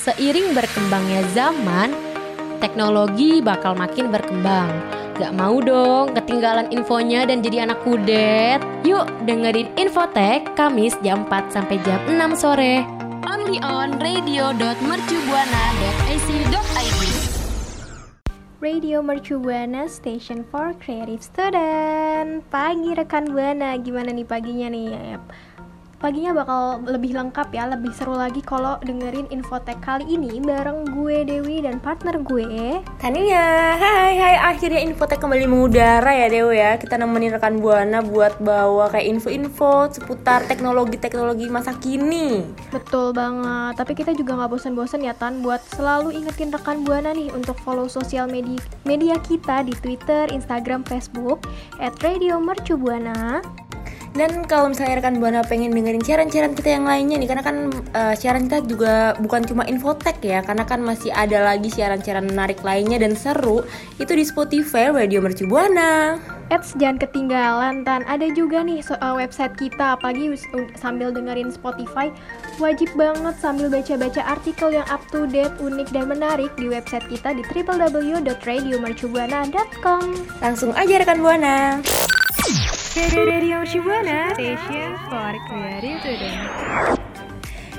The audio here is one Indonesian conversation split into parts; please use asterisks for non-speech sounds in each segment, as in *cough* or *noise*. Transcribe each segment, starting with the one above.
Seiring berkembangnya zaman, teknologi bakal makin berkembang. Gak mau dong ketinggalan infonya dan jadi anak kudet. Yuk dengerin Infotek Kamis jam 4 sampai jam 6 sore. Only on radio.mercubuana.ac.id Radio Mercu Buana Station for Creative Student Pagi rekan Buana, gimana nih paginya nih? Paginya bakal lebih lengkap ya, lebih seru lagi kalau dengerin infotek kali ini bareng gue Dewi dan partner gue Tania. Hai, hai, akhirnya infotek kembali mengudara ya Dewi ya. Kita nemenin rekan Buana buat bawa kayak info-info seputar teknologi-teknologi masa kini. Betul banget, tapi kita juga nggak bosan-bosan ya Tan buat selalu ingetin rekan Buana nih untuk follow sosial media media kita di Twitter, Instagram, Facebook at Radio Mercu Buana dan kalau misalnya rekan buana pengen dengerin siaran-siaran kita yang lainnya nih, karena kan uh, siaran kita juga bukan cuma infotek ya, karena kan masih ada lagi siaran-siaran menarik lainnya dan seru itu di Spotify Radio Mercu Buana. Eits, jangan ketinggalan Tan. Ada juga nih so, uh, website kita, apalagi sambil dengerin Spotify, wajib banget sambil baca-baca artikel yang up to date, unik dan menarik di website kita di www.radiomercubuana.com. Langsung aja rekan Buana. Radio Shibuana, station for creative student.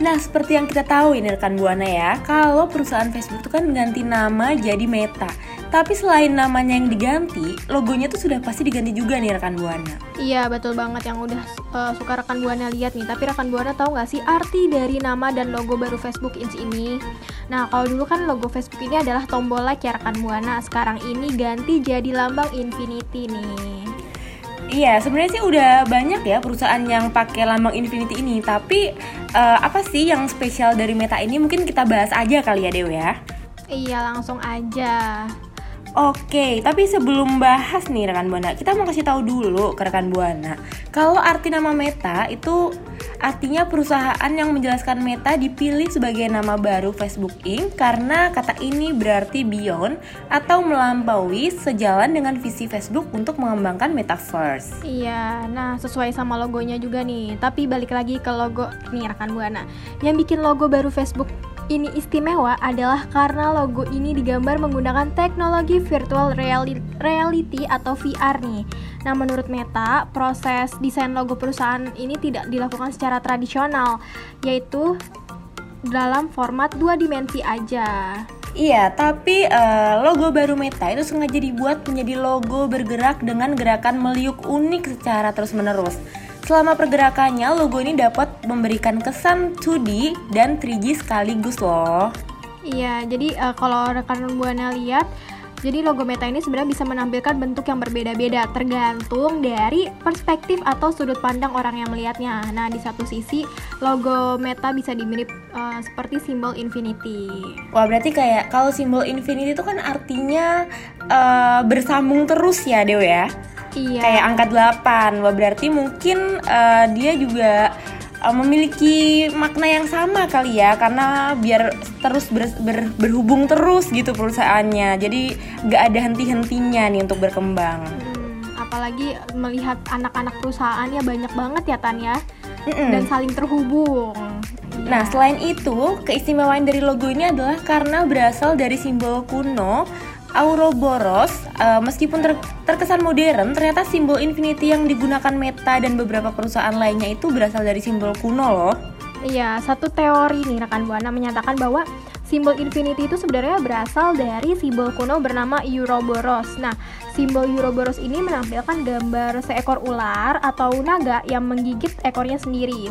Nah, seperti yang kita tahu ini rekan Buana ya, kalau perusahaan Facebook itu kan ganti nama jadi Meta. Tapi selain namanya yang diganti, logonya tuh sudah pasti diganti juga nih rekan Buana. Iya, betul banget yang udah uh, suka rekan Buana lihat nih. Tapi rekan Buana tahu nggak sih arti dari nama dan logo baru Facebook Inch ini? Nah, kalau dulu kan logo Facebook ini adalah tombol like ya rekan Buana. Sekarang ini ganti jadi lambang infinity nih. Iya, sebenarnya sih udah banyak ya perusahaan yang pakai lambang Infinity ini. Tapi uh, apa sih yang spesial dari Meta ini? Mungkin kita bahas aja kali ya Dewi ya. Iya, langsung aja. Oke, tapi sebelum bahas nih rekan Buana, kita mau kasih tahu dulu ke rekan Buana. Kalau arti nama Meta itu artinya perusahaan yang menjelaskan Meta dipilih sebagai nama baru Facebook Inc. karena kata ini berarti beyond atau melampaui sejalan dengan visi Facebook untuk mengembangkan metaverse. Iya, nah sesuai sama logonya juga nih. Tapi balik lagi ke logo nih rekan Buana. Yang bikin logo baru Facebook ini istimewa adalah karena logo ini digambar menggunakan teknologi virtual reality atau VR nih. Nah, menurut Meta, proses desain logo perusahaan ini tidak dilakukan secara tradisional, yaitu dalam format dua dimensi aja. Iya, tapi uh, logo baru Meta itu sengaja dibuat menjadi logo bergerak dengan gerakan meliuk unik secara terus-menerus. Selama pergerakannya, logo ini dapat memberikan kesan 2D dan 3D sekaligus loh. Iya, jadi uh, kalau rekan Buana lihat, jadi logo Meta ini sebenarnya bisa menampilkan bentuk yang berbeda-beda tergantung dari perspektif atau sudut pandang orang yang melihatnya. Nah, di satu sisi logo Meta bisa dimirip uh, seperti simbol infinity. Wah, berarti kayak kalau simbol infinity itu kan artinya uh, bersambung terus ya, Dew ya? Iya. Kayak angka 8. Wah, berarti mungkin uh, dia juga uh, memiliki makna yang sama kali ya karena biar terus ber, ber, berhubung terus gitu perusahaannya. Jadi gak ada henti-hentinya nih untuk berkembang. Hmm, apalagi melihat anak-anak perusahaannya banyak banget ya Tanya. Mm -mm. dan saling terhubung. Nah, selain itu, keistimewaan dari logo ini adalah karena berasal dari simbol kuno Auroboros, uh, meskipun ter terkesan modern, ternyata simbol infinity yang digunakan Meta dan beberapa perusahaan lainnya itu berasal dari simbol kuno loh. Iya, satu teori nih rekan Buana menyatakan bahwa simbol infinity itu sebenarnya berasal dari simbol kuno bernama Euroboros. Nah, simbol Euroboros ini menampilkan gambar seekor ular atau naga yang menggigit ekornya sendiri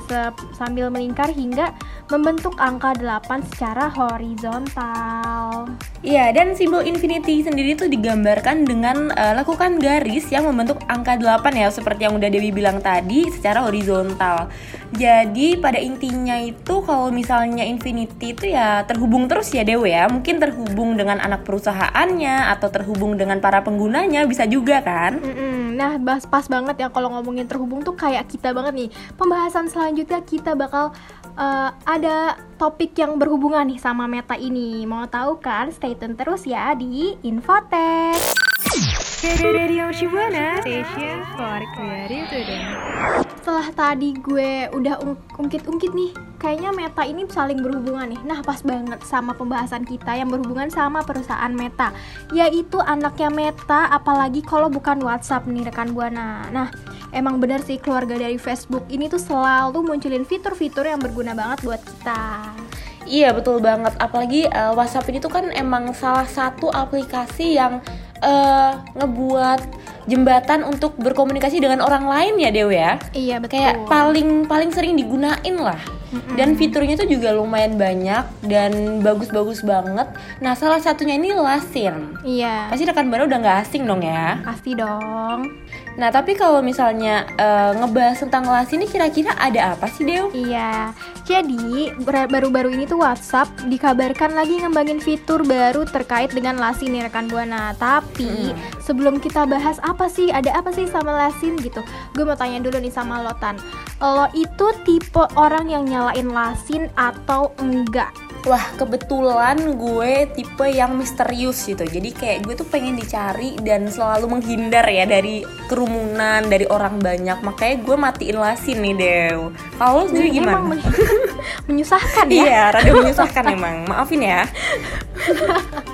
sambil melingkar hingga membentuk angka 8 secara horizontal. Iya, dan simbol infinity sendiri itu digambarkan dengan uh, lakukan garis yang membentuk angka 8 ya, seperti yang udah Dewi bilang tadi secara horizontal. Jadi pada intinya itu kalau misalnya infinity itu ya terhubung terus ya Dewi ya, mungkin terhubung dengan anak perusahaannya atau terhubung dengan para penggunanya bisa juga kan? Mm-mm. Nah, bahas pas banget ya kalau ngomongin terhubung tuh kayak kita banget nih. Pembahasan selanjutnya kita bakal uh, ada topik yang berhubungan nih sama meta ini. Mau tahu kan? Stay tune terus ya di Infotech. Radio Shibuana, station for creative student. Setelah tadi gue udah ungkit-ungkit nih, kayaknya Meta ini saling berhubungan nih. Nah, pas banget sama pembahasan kita yang berhubungan sama perusahaan Meta, yaitu anaknya Meta, apalagi kalau bukan WhatsApp nih rekan Buana. Nah, emang bener sih keluarga dari Facebook ini tuh selalu munculin fitur-fitur yang berguna banget buat kita. Iya betul banget, apalagi uh, WhatsApp ini tuh kan emang salah satu aplikasi yang uh, ngebuat jembatan untuk berkomunikasi dengan orang lain ya Dewi ya. Iya betul. Kayak paling paling sering digunain lah. Dan fiturnya itu juga lumayan banyak dan bagus-bagus banget. Nah salah satunya ini Lasin. Iya. Pasti rekan baru udah nggak asing dong ya. Pasti dong. Nah, tapi kalau misalnya uh, ngebahas tentang kelas ini kira-kira ada apa sih, Dew? Iya. Jadi, baru-baru ini tuh WhatsApp dikabarkan lagi ngembangin fitur baru terkait dengan Lasin nih rekan Buana. Tapi, hmm. sebelum kita bahas apa sih, ada apa sih sama Lasin gitu. Gue mau tanya dulu nih sama Lotan. Lo itu tipe orang yang nyalain Lasin atau enggak? Wah kebetulan gue tipe yang misterius gitu. Jadi kayak gue tuh pengen dicari dan selalu menghindar ya dari kerumunan dari orang banyak. Makanya gue matiin lasin nih Dew. Kalau sendiri gimana? Emang *laughs* menyusahkan ya? iya rada menyusahkan emang. Maafin ya *laughs*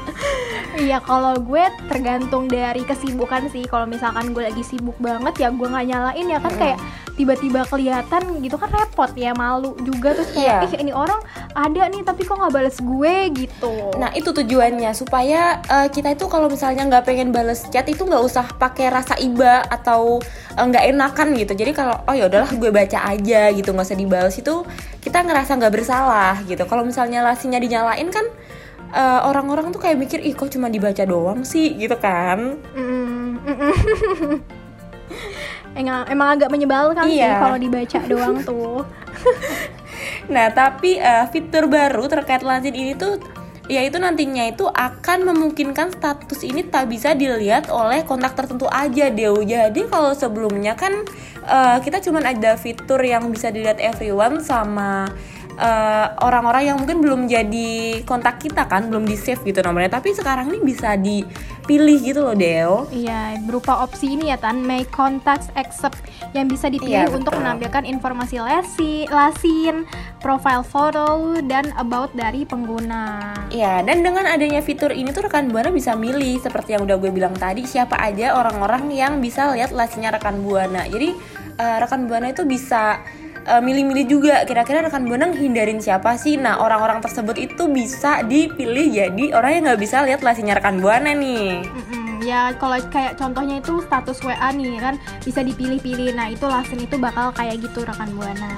Iya kalau gue tergantung dari kesibukan sih. Kalau misalkan gue lagi sibuk banget ya gue nggak nyalain ya kan kayak tiba-tiba kelihatan gitu kan repot ya malu juga. Terus kayak yeah. ih ini orang ada nih tapi kok nggak balas gue? Gitu. Nah itu tujuannya supaya uh, kita itu kalau misalnya nggak pengen balas chat itu nggak usah pakai rasa iba atau eh, nggak uh, enakan gitu. Jadi kalau oh ya udahlah gue baca aja gitu nggak usah dibalas itu kita ngerasa nggak bersalah gitu. Kalau misalnya lasinya dinyalain kan uh, orang-orang tuh kayak mikir ih kok cuma dibaca doang sih gitu kan mm -mm. emang, emang agak menyebalkan iya. sih kalau dibaca doang tuh *laughs* nah tapi uh, fitur baru terkait lazim ini tuh yaitu nantinya itu akan memungkinkan status ini tak bisa dilihat oleh kontak tertentu aja deh. Jadi kalau sebelumnya kan uh, kita cuma ada fitur yang bisa dilihat everyone sama Eh, orang-orang uh, yang mungkin belum jadi kontak kita kan belum di save gitu nomornya. Tapi sekarang ini bisa dipilih gitu loh Deo. Iya berupa opsi ini ya Tan. Make contacts accept. Yang bisa dipilih iya, untuk menampilkan informasi lesi lasin profile foto dan about dari pengguna. Iya dan dengan adanya fitur ini tuh rekan buana bisa milih. Seperti yang udah gue bilang tadi siapa aja orang-orang yang bisa lihat lasinya rekan buana. Jadi uh, rekan buana itu bisa uh, milih-milih juga. Kira-kira rekan buana hindarin siapa sih? Nah orang-orang tersebut itu bisa dipilih jadi orang yang nggak bisa lihat lasinya rekan buana nih. Ya kalau kayak contohnya itu status WA nih kan bisa dipilih-pilih. Nah itu lasin itu bakal kayak gitu rekan buana.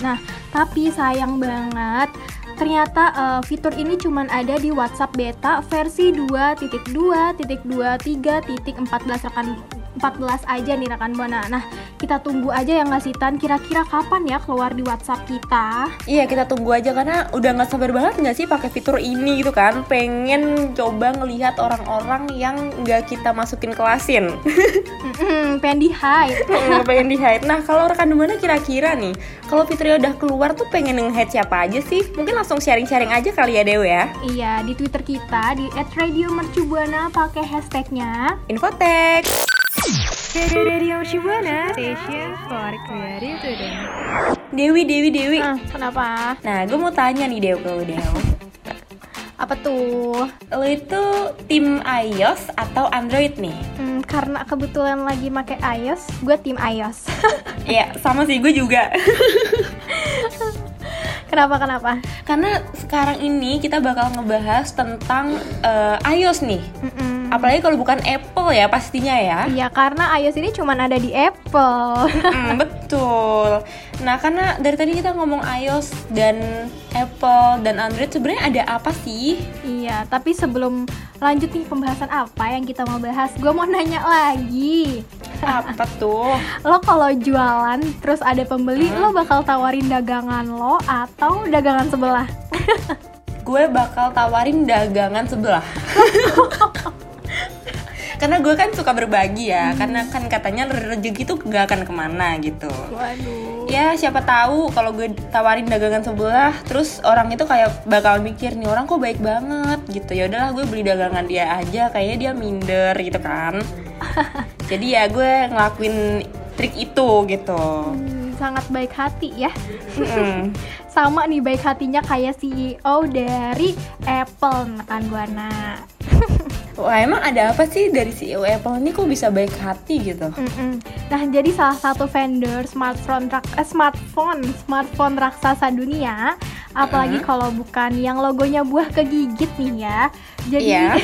Nah tapi sayang banget ternyata uh, fitur ini cuma ada di WhatsApp beta versi 2.2.23.14 rekan 14 aja nih rekan Buana. Nah, kita tunggu aja yang ngasih tan kira-kira kapan ya keluar di WhatsApp kita. Iya, kita tunggu aja karena udah nggak sabar banget nggak sih pakai fitur ini gitu kan. Pengen coba ngelihat orang-orang yang nggak kita masukin kelasin. *laughs* mm pengen di hide. *laughs* pengen di hide. Nah, kalau rekan Buana kira-kira nih, kalau fiturnya udah keluar tuh pengen nge-hide siapa aja sih? Mungkin langsung sharing-sharing aja kali ya Dewi ya. Iya, di Twitter kita di @radiomercubuana pakai hashtagnya Infotek. Radio Shibuana Station for Creative Today Dewi, Dewi, Dewi ah, Kenapa? Nah, gue mau tanya nih Dewi ke Dewi Apa tuh? Lo itu tim iOS atau Android nih? Hmm, karena kebetulan lagi pakai iOS, gue tim iOS *laughs* Iya, sama sih gue juga *laughs* Kenapa kenapa? Karena sekarang ini kita bakal ngebahas tentang uh, iOS nih. Mm -mm. Apalagi kalau bukan Apple ya pastinya ya. Iya karena iOS ini cuma ada di Apple. mm, *laughs* betul. Nah karena dari tadi kita ngomong iOS dan Apple dan Android sebenarnya ada apa sih? Iya tapi sebelum lanjut nih pembahasan apa yang kita mau bahas, gue mau nanya lagi. Apa *laughs* tuh? lo kalau jualan terus ada pembeli, hmm. lo bakal tawarin dagangan lo atau dagangan sebelah? *laughs* gue bakal tawarin dagangan sebelah. Karena gue kan suka berbagi ya hmm. karena kan katanya rezeki tuh gak akan ke mana gitu waduh ya siapa tahu kalau gue tawarin dagangan sebelah terus orang itu kayak bakal mikir nih orang kok baik banget gitu ya udahlah gue beli dagangan dia aja kayaknya dia minder gitu kan *laughs* jadi ya gue ngelakuin trik itu gitu Hmm, sangat baik hati ya. Mm-mm. *laughs* Sama nih baik hatinya kayak CEO dari Apple kan Buana. Wah emang ada apa sih dari CEO Apple ini kok bisa baik hati gitu? Mm-mm. Nah, jadi salah satu vendor smartphone rak- eh, smartphone smartphone raksasa dunia, apalagi Mm. kalau bukan yang logonya buah kegigit nih ya. Jadi Iya.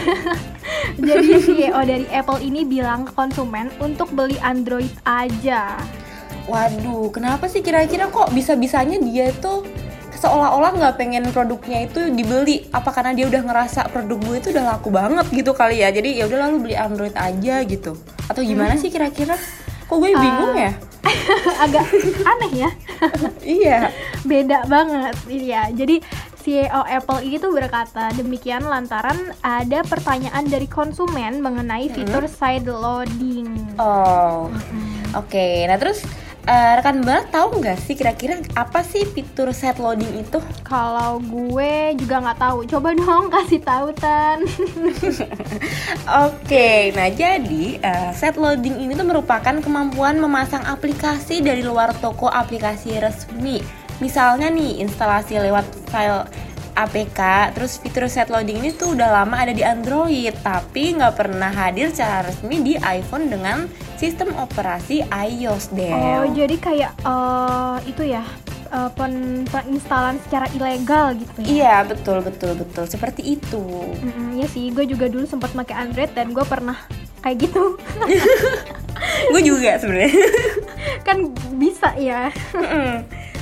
*laughs* jadi CEO dari Apple ini bilang ke konsumen untuk beli Android aja. Waduh, kenapa sih kira-kira kok bisa-bisanya dia tuh seolah-olah nggak pengen produknya itu dibeli? Apa karena dia udah ngerasa produk gue itu udah laku banget gitu kali ya? Jadi ya udah lalu beli Android aja gitu? Atau gimana sih kira-kira? Kok gue bingung ya? *laughs* Agak aneh ya. *laughs* iya. Beda banget. Iya. Jadi CEO Apple ini tuh berkata demikian lantaran ada pertanyaan dari konsumen mengenai fitur side loading. Oh, oke. Nah terus eh, rekan banget tahu nggak sih kira-kira apa sih fitur set loading itu? Kalau gue juga nggak tahu. Coba dong *laughs* kasih tahu Tan. *laughs* Oke, nah jadi eh, set loading ini tuh merupakan kemampuan memasang aplikasi dari luar toko aplikasi resmi. Misalnya nih instalasi lewat file APK, terus fitur set loading ini tuh udah lama ada di Android, tapi nggak pernah hadir secara resmi di iPhone dengan sistem operasi iOS deh. Oh, jadi kayak eh, itu ya eh, pen penginstalan secara ilegal gitu ya. Iya betul betul betul seperti itu. Mm-mm, Iya sih, gue juga dulu sempat pakai Android dan gue pernah kayak gitu. *laughs* Gue juga sebenarnya. *laughs* kan bisa ya.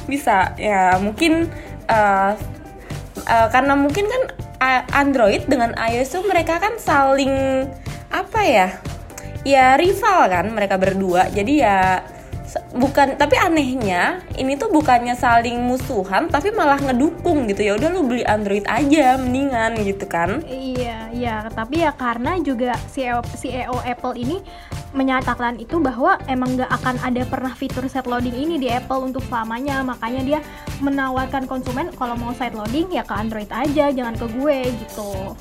Bisa ya mungkin eh, eh, karena mungkin kan a- Android dengan iOS tuh mereka kan saling apa ya ya rival kan mereka berdua. Jadi ya bukan tapi anehnya ini tuh bukannya saling musuhan tapi malah ngedukung gitu ya. Udah lu beli Android aja mendingan gitu kan. Iya, iya, tapi ya karena juga CEO CEO Apple ini menyatakan itu bahwa emang nggak akan ada pernah fitur side loading ini di Apple untuk selamanya, makanya dia menawarkan konsumen kalau mau side loading ya ke Android aja, jangan ke gue gitu.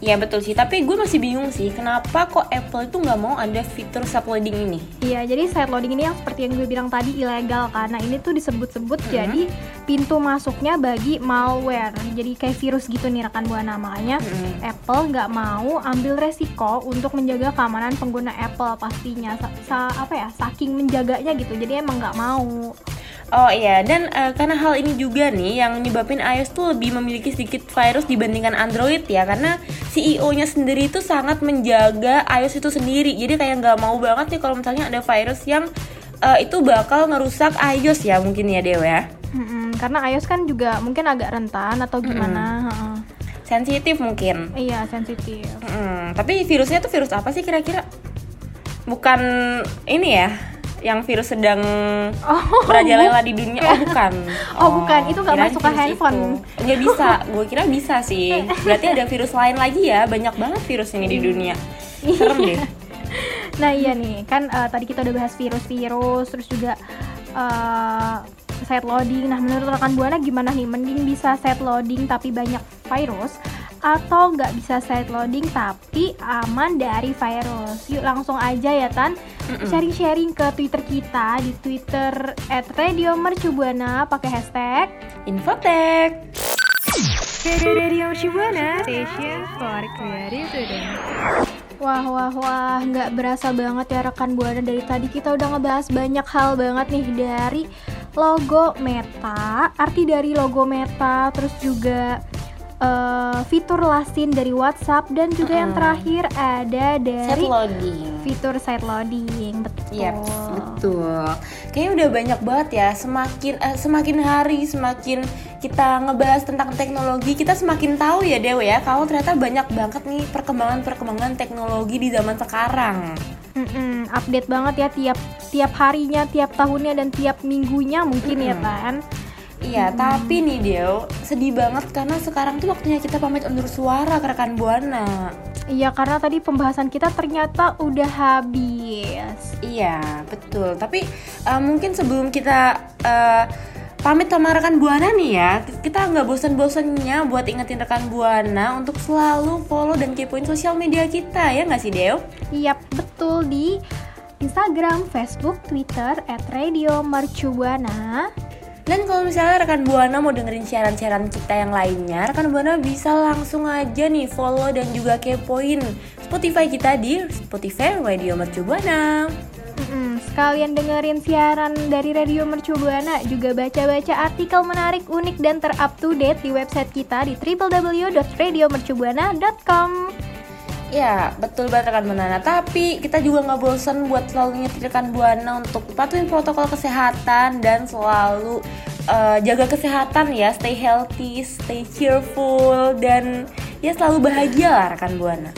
Iya betul sih, tapi gue masih bingung sih kenapa kok Apple itu nggak mau ada fitur side loading ini. Iya, jadi side loading ini yang seperti yang gue bilang tadi ilegal karena ini tuh disebut-sebut jadi pintu masuknya bagi malware. Jadi kayak virus gitu nih rekan buana. Makanya Mm-mm. Apple nggak mau ambil resiko untuk menjaga keamanan pengguna Apple pastinya. Sa- sa- apa ya saking menjaganya gitu. Jadi emang nggak mau Oh iya, dan eh, karena hal ini juga nih yang nyebabin iOS tuh lebih memiliki sedikit virus dibandingkan Android ya Karena CEO-nya sendiri itu sangat menjaga iOS itu sendiri. Jadi kayak nggak mau banget nih kalau misalnya ada virus yang eh, itu bakal ngerusak iOS ya mungkin ya Dewa ya. Mm-mm, karena iOS kan juga mungkin agak rentan atau gimana heeh. Sensitif mungkin. Iya sensitif. Mm, tapi virusnya tuh virus apa sih kira-kira? Bukan ini ya, yang virus sedang oh merajalela di dunia. Oh bukan. Oh, bukan. Itu nggak masuk ke handphone. Nggak bisa. Gue kira bisa sih. *laughs* Berarti ada virus lain lagi ya. Banyak banget virus ini di dunia. *laughs* Serem deh. nah iya nih kan eh, tadi kita udah bahas virus-virus terus juga eh side loading nah menurut rekan buana gimana nih mending bisa side loading tapi banyak virus atau nggak bisa side loading tapi aman dari virus yuk langsung aja ya Tan sharing-sharing ke Twitter kita di Twitter @radiomercubuana pakai hashtag Infotek. Radio Shibuana Station for Creative. Wah wah wah nggak berasa banget ya rekan buana dari tadi kita udah ngebahas banyak hal banget nih dari logo Meta, arti dari logo Meta, terus juga eh, fitur lasin dari WhatsApp dan juga yang Mm-mm. terakhir ada dari loading. fitur side loading. Betul. Yep, betul. Kayaknya udah banyak banget ya. Semakin eh, semakin hari semakin kita ngebahas tentang teknologi, kita semakin tahu ya Dewa ya. Kalau ternyata banyak banget nih perkembangan-perkembangan teknologi di zaman sekarang. Mm-mm, update banget ya tiap tiap harinya, tiap tahunnya dan tiap minggunya mungkin ya Mm-mm. kan. Iya, tapi nih Dew, sedih banget karena sekarang tuh waktunya kita pamit undur suara ke rekan Buana. Iya karena tadi pembahasan kita ternyata udah habis. Iya, betul. Tapi uh, mungkin sebelum kita uh, pamit sama rekan Buana nih ya, kita nggak bosan-bosannya buat ingetin rekan Buana untuk selalu follow dan kepoin sosial media kita ya nggak sih Deo? Iya, betul di Instagram, Facebook, Twitter, at Radio Mercubuana. Dan kalau misalnya rekan Buana mau dengerin siaran-siaran kita yang lainnya, rekan Buana bisa langsung aja nih follow dan juga kepoin Spotify kita di Spotify Radio Mercu Buana. Mm-mm, sekalian dengerin siaran dari Radio Mercu Buana, juga baca-baca artikel menarik, unik, dan ter-up to date di website kita di www.radiomercubuana.com. Ya, betul banget rekan Buana. Tapi kita juga nggak bosan buat selalu nyetir rekan Buana untuk patuhin protokol kesehatan dan selalu uh, jaga kesehatan ya, stay healthy, stay cheerful dan ya selalu bahagia lah rekan Buana.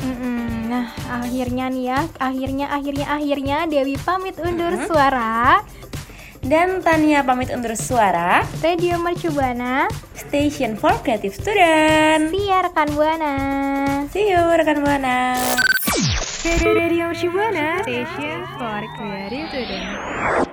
Nah, akhirnya nih ya, akhirnya, akhirnya, akhirnya Dewi pamit undur suara. Dan Tania pamit undur suara. Radio Mercu Buana, Station for Creative Student. see ya rekan Buana. See you rekan Buana. Radio Mercu Buana, station for creative student.